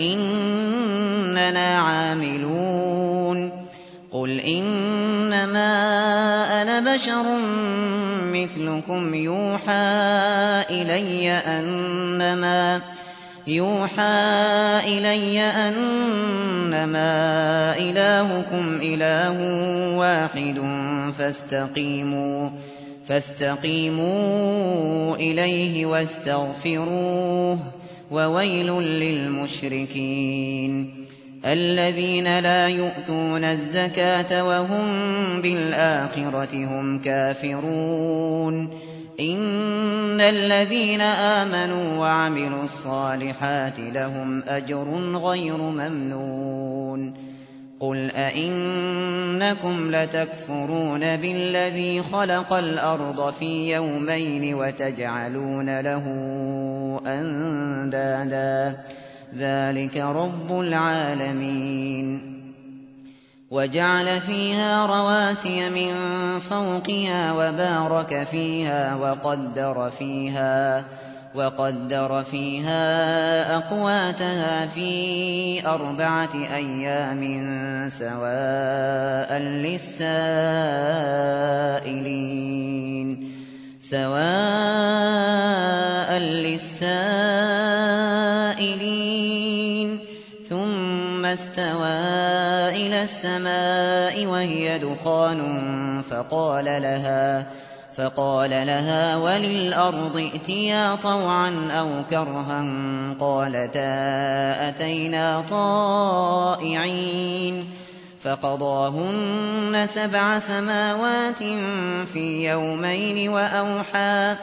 إننا عاملون. قل إنما أنا بشر مثلكم يوحى إلي أنما يوحى إلي أنما إلهكم إله واحد فاستقيموا فاستقيموا إليه واستغفروه. وويل للمشركين. الذين لا يؤتون الزكاة وهم بالآخرة هم كافرون. إن الذين آمنوا وعملوا الصالحات لهم أجر غير ممنون. قل أئنكم لتكفرون بالذي خلق الأرض في يومين وتجعلون له أندادا ذلك رب العالمين وجعل فيها رواسي من فوقها وبارك فيها وقدر فيها وقدر فيها أقواتها في أربعة أيام سواء للسائلين. سواء للسائلين. ثم استوى إلى السماء وهي دخان فقال لها فقال لها وللأرض ائتيا طوعا أو كرها قالتا أتينا طائعين فقضاهن سبع سماوات في يومين وأوحى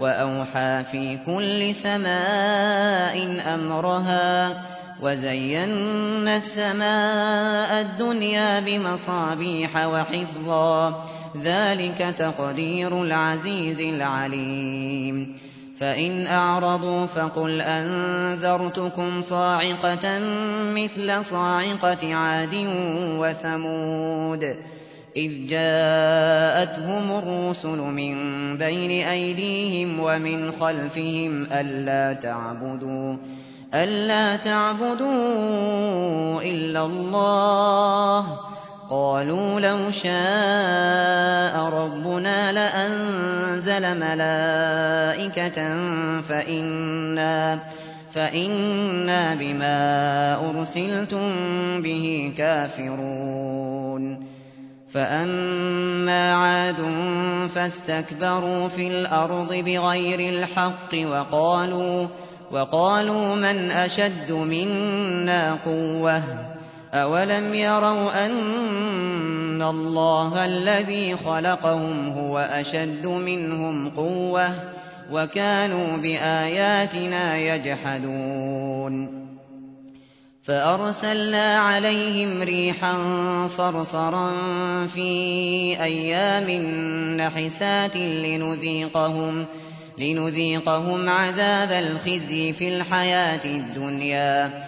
وأوحى في كل سماء أمرها وزينا السماء الدنيا بمصابيح وحفظا ذلك تقدير العزيز العليم. فإن أعرضوا فقل أنذرتكم صاعقة مثل صاعقة عاد وثمود. إذ جاءتهم الرسل من بين أيديهم ومن خلفهم ألا تعبدوا ألا تعبدوا إلا الله قالوا لو شاء ربنا لأنزل ملائكة فإنا فإنا بما أرسلتم به كافرون. فأما عاد فاستكبروا في الأرض بغير الحق وقالوا وقالوا من أشد منا قوة؟ أولم يروا أن الله الذي خلقهم هو أشد منهم قوة وكانوا بآياتنا يجحدون فأرسلنا عليهم ريحا صرصرا في أيام نحسات لنذيقهم لنذيقهم عذاب الخزي في الحياة الدنيا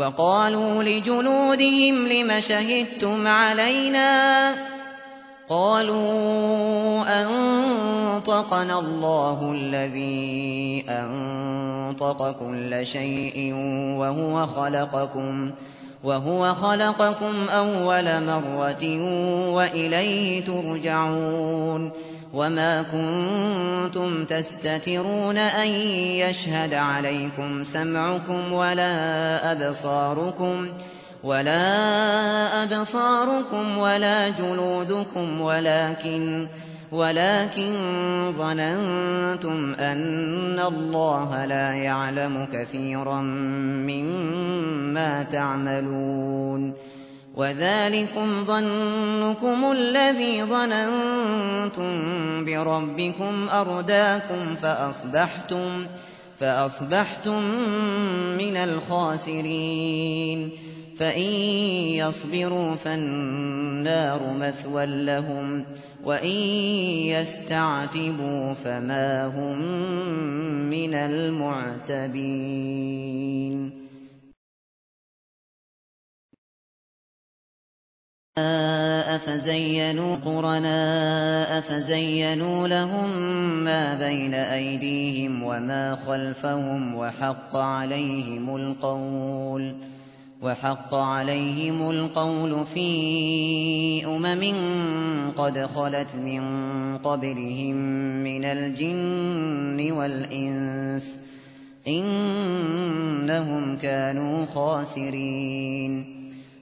وقالوا لجلودهم لم شهدتم علينا قالوا أنطقنا الله الذي أنطق كل شيء وهو خلقكم وهو خلقكم أول مرة وإليه ترجعون وما كنتم تستترون أن يشهد عليكم سمعكم ولا أبصاركم ولا أبصاركم ولا جلودكم ولكن ولكن ظننتم أن الله لا يعلم كثيرا مما تعملون وذلكم ظنكم الذي ظننتم بربكم أرداكم فأصبحتم فأصبحتم من الخاسرين. فإن يصبروا فالنار مثوى لهم وإن يستعتبوا فما هم من المعتبين. أفزينوا قرناء فزينوا لهم ما بين أيديهم وما خلفهم وحق عليهم القول وحق عليهم القول في أمم قد خلت من قبلهم من الجن والإنس إنهم كانوا خاسرين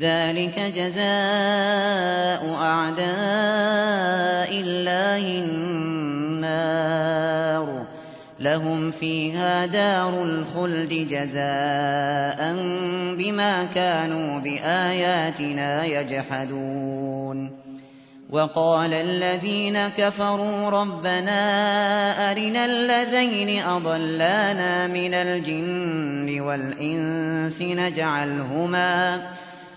ذلك جزاء أعداء الله النار. لهم فيها دار الخلد جزاء بما كانوا بآياتنا يجحدون. وقال الذين كفروا ربنا أرنا الذين أضلانا من الجن والإنس نجعلهما نجعلهما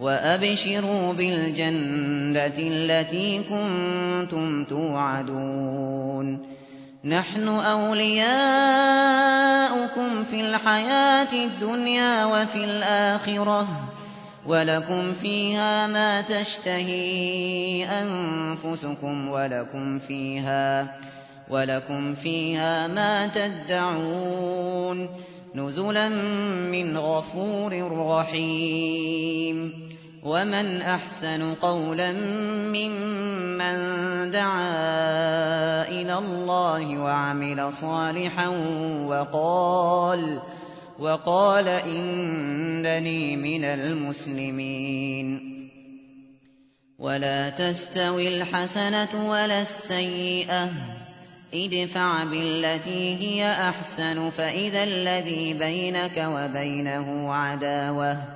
وأبشروا بالجنة التي كنتم توعدون. نحن أولياؤكم في الحياة الدنيا وفي الآخرة ولكم فيها ما تشتهي أنفسكم ولكم فيها ولكم فيها ما تدعون. نزلا من غفور رحيم. ومن أحسن قولا ممن دعا إلى الله وعمل صالحا وقال وقال إنني من المسلمين. ولا تستوي الحسنة ولا السيئة. ادفع بالتي هي أحسن فإذا الذي بينك وبينه عداوة.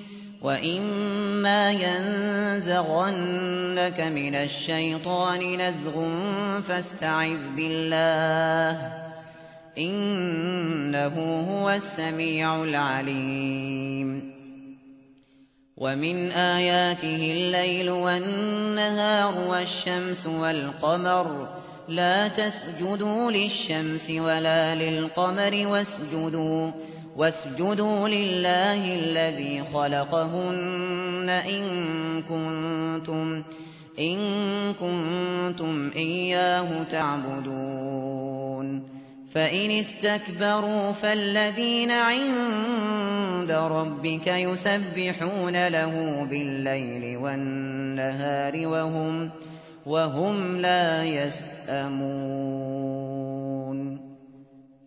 وَإِمَّا يَنزَغَنَّكَ مِنَ الشَّيْطَانِ نَزْغٌ فَاسْتَعِذْ بِاللَّهِ إِنَّهُ هُوَ السَّمِيعُ الْعَلِيمُ وَمِنْ آيَاتِهِ اللَّيْلُ وَالنَّهَارُ وَالشَّمْسُ وَالْقَمَرُ لَا تَسْجُدُوا لِلشَّمْسِ وَلَا لِلْقَمَرِ وَاسْجُدُوا وَاسْجُدُوا لِلَّهِ الَّذِي خَلَقَهُنَّ إِن كُنتُمْ إِن كُنتُمْ إِيَّاهُ تَعْبُدُونَ. فَإِنِ اسْتَكْبَرُوا فَالَّذِينَ عِندَ رَبِّكَ يُسَبِّحُونَ لَهُ بِاللَّيْلِ وَالنَّهَارِ وَهُمْ وَهُمْ لَا يَسْأَمُونَ.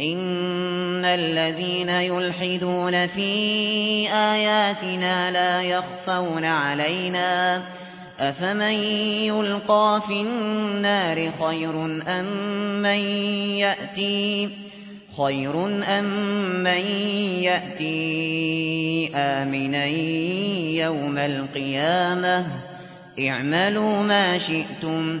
إن الذين يلحدون في آياتنا لا يخفون علينا أفمن يلقى في النار خير أم من يأتي خير أم من يأتي آمنا يوم القيامة اعملوا ما شئتم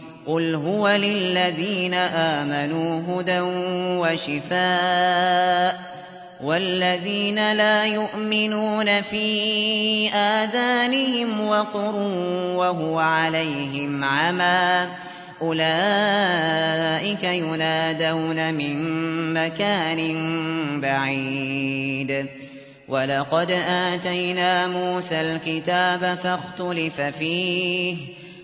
قل هو للذين آمنوا هدى وشفاء والذين لا يؤمنون في آذانهم وقر وهو عليهم عمى أولئك ينادون من مكان بعيد ولقد آتينا موسى الكتاب فاختلف فيه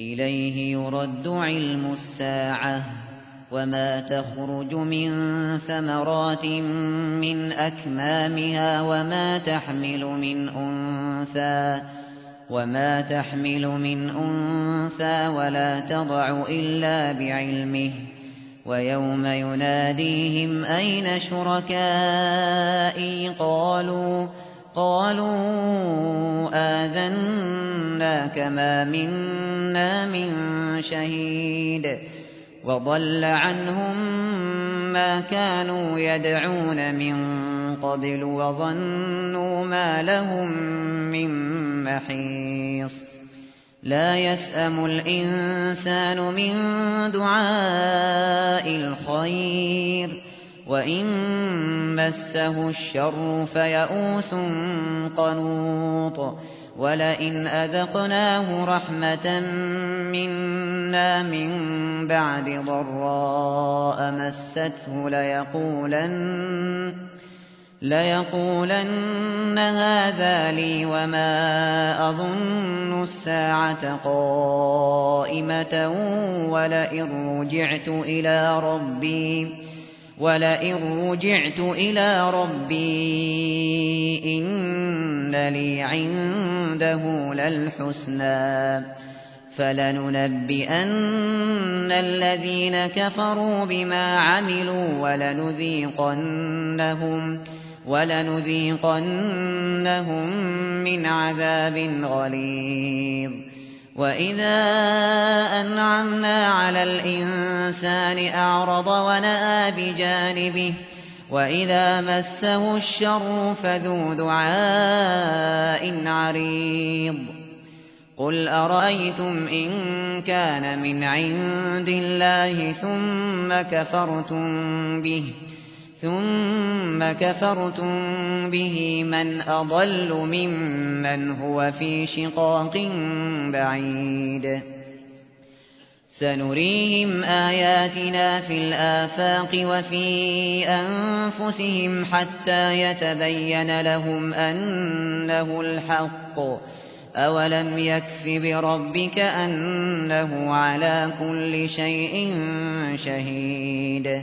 إليه يرد علم الساعة وما تخرج من ثمرات من أكمامها وما تحمل من أنثى وما تحمل من أنثى ولا تضع إلا بعلمه ويوم يناديهم أين شركائي قالوا قالوا آذنا كما منا من شهيد وضل عنهم ما كانوا يدعون من قبل وظنوا ما لهم من محيص. لا يسأم الإنسان من دعاء الخير. وَإِن مَّسَّهُ الشَّرُّ فَيَئُوسٌ قَنُوطٌ وَلَئِنْ أَذَقْنَاهُ رَحْمَةً مِنَّا مِن بَعْدِ ضَرَّاءٍ مَّسَّتْهُ لَيَقُولَنَّ ليقولن هذا لي وما أظن الساعة قائمة ولئن رجعت إلى ربي ولئن رجعت إلى ربي إن لي عنده للحسنى فلننبئن الذين كفروا بما عملوا ولنذيقنهم ولنذيقنهم من عذاب غليظ وإذا أنعمنا على الإنسان أعرض ونأى بجانبه وإذا مسه الشر فذو دعاء عريض قل أرأيتم إن كان من عند الله ثم كفرتم به ثم كفرتم به من أضل ممن هو في شقاق بعيد. سنريهم آياتنا في الآفاق وفي أنفسهم حتى يتبين لهم أنه الحق. أولم يكف بربك أنه على كل شيء شهيد.